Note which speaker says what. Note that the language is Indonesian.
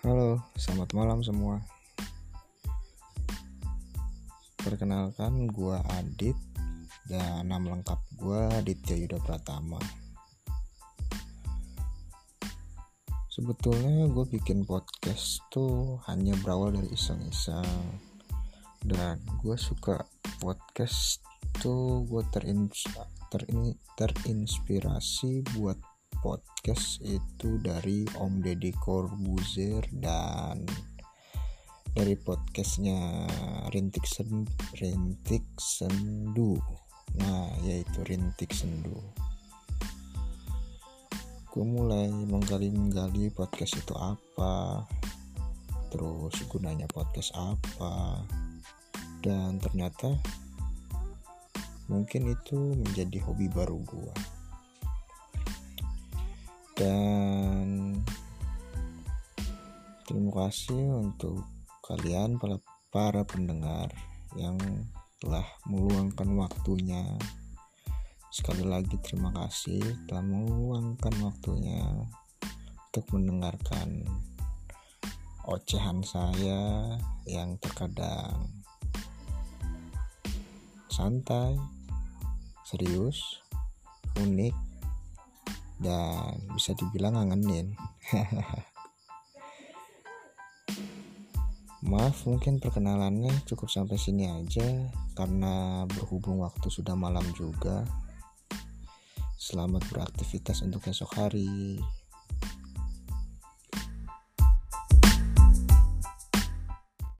Speaker 1: Halo, selamat malam semua. Perkenalkan, gua Adit dan nama lengkap gua Aditya Yuda Pratama. Sebetulnya gue bikin podcast tuh hanya berawal dari iseng-iseng dan gue suka podcast tuh gue terinspirasi buat podcast itu dari Om Deddy Corbuzier dan dari podcastnya Rintik Sen Rintik Sendu. Nah yaitu Rintik Sendu. Gue mulai menggali-menggali podcast itu apa terus gunanya podcast apa dan ternyata mungkin itu menjadi hobi baru gue dan terima kasih untuk kalian para, para pendengar yang telah meluangkan waktunya. Sekali lagi terima kasih telah meluangkan waktunya untuk mendengarkan ocehan saya yang terkadang santai serius unik dan bisa dibilang ngangenin. Maaf mungkin perkenalannya cukup sampai sini aja karena berhubung waktu sudah malam juga. Selamat beraktivitas untuk esok hari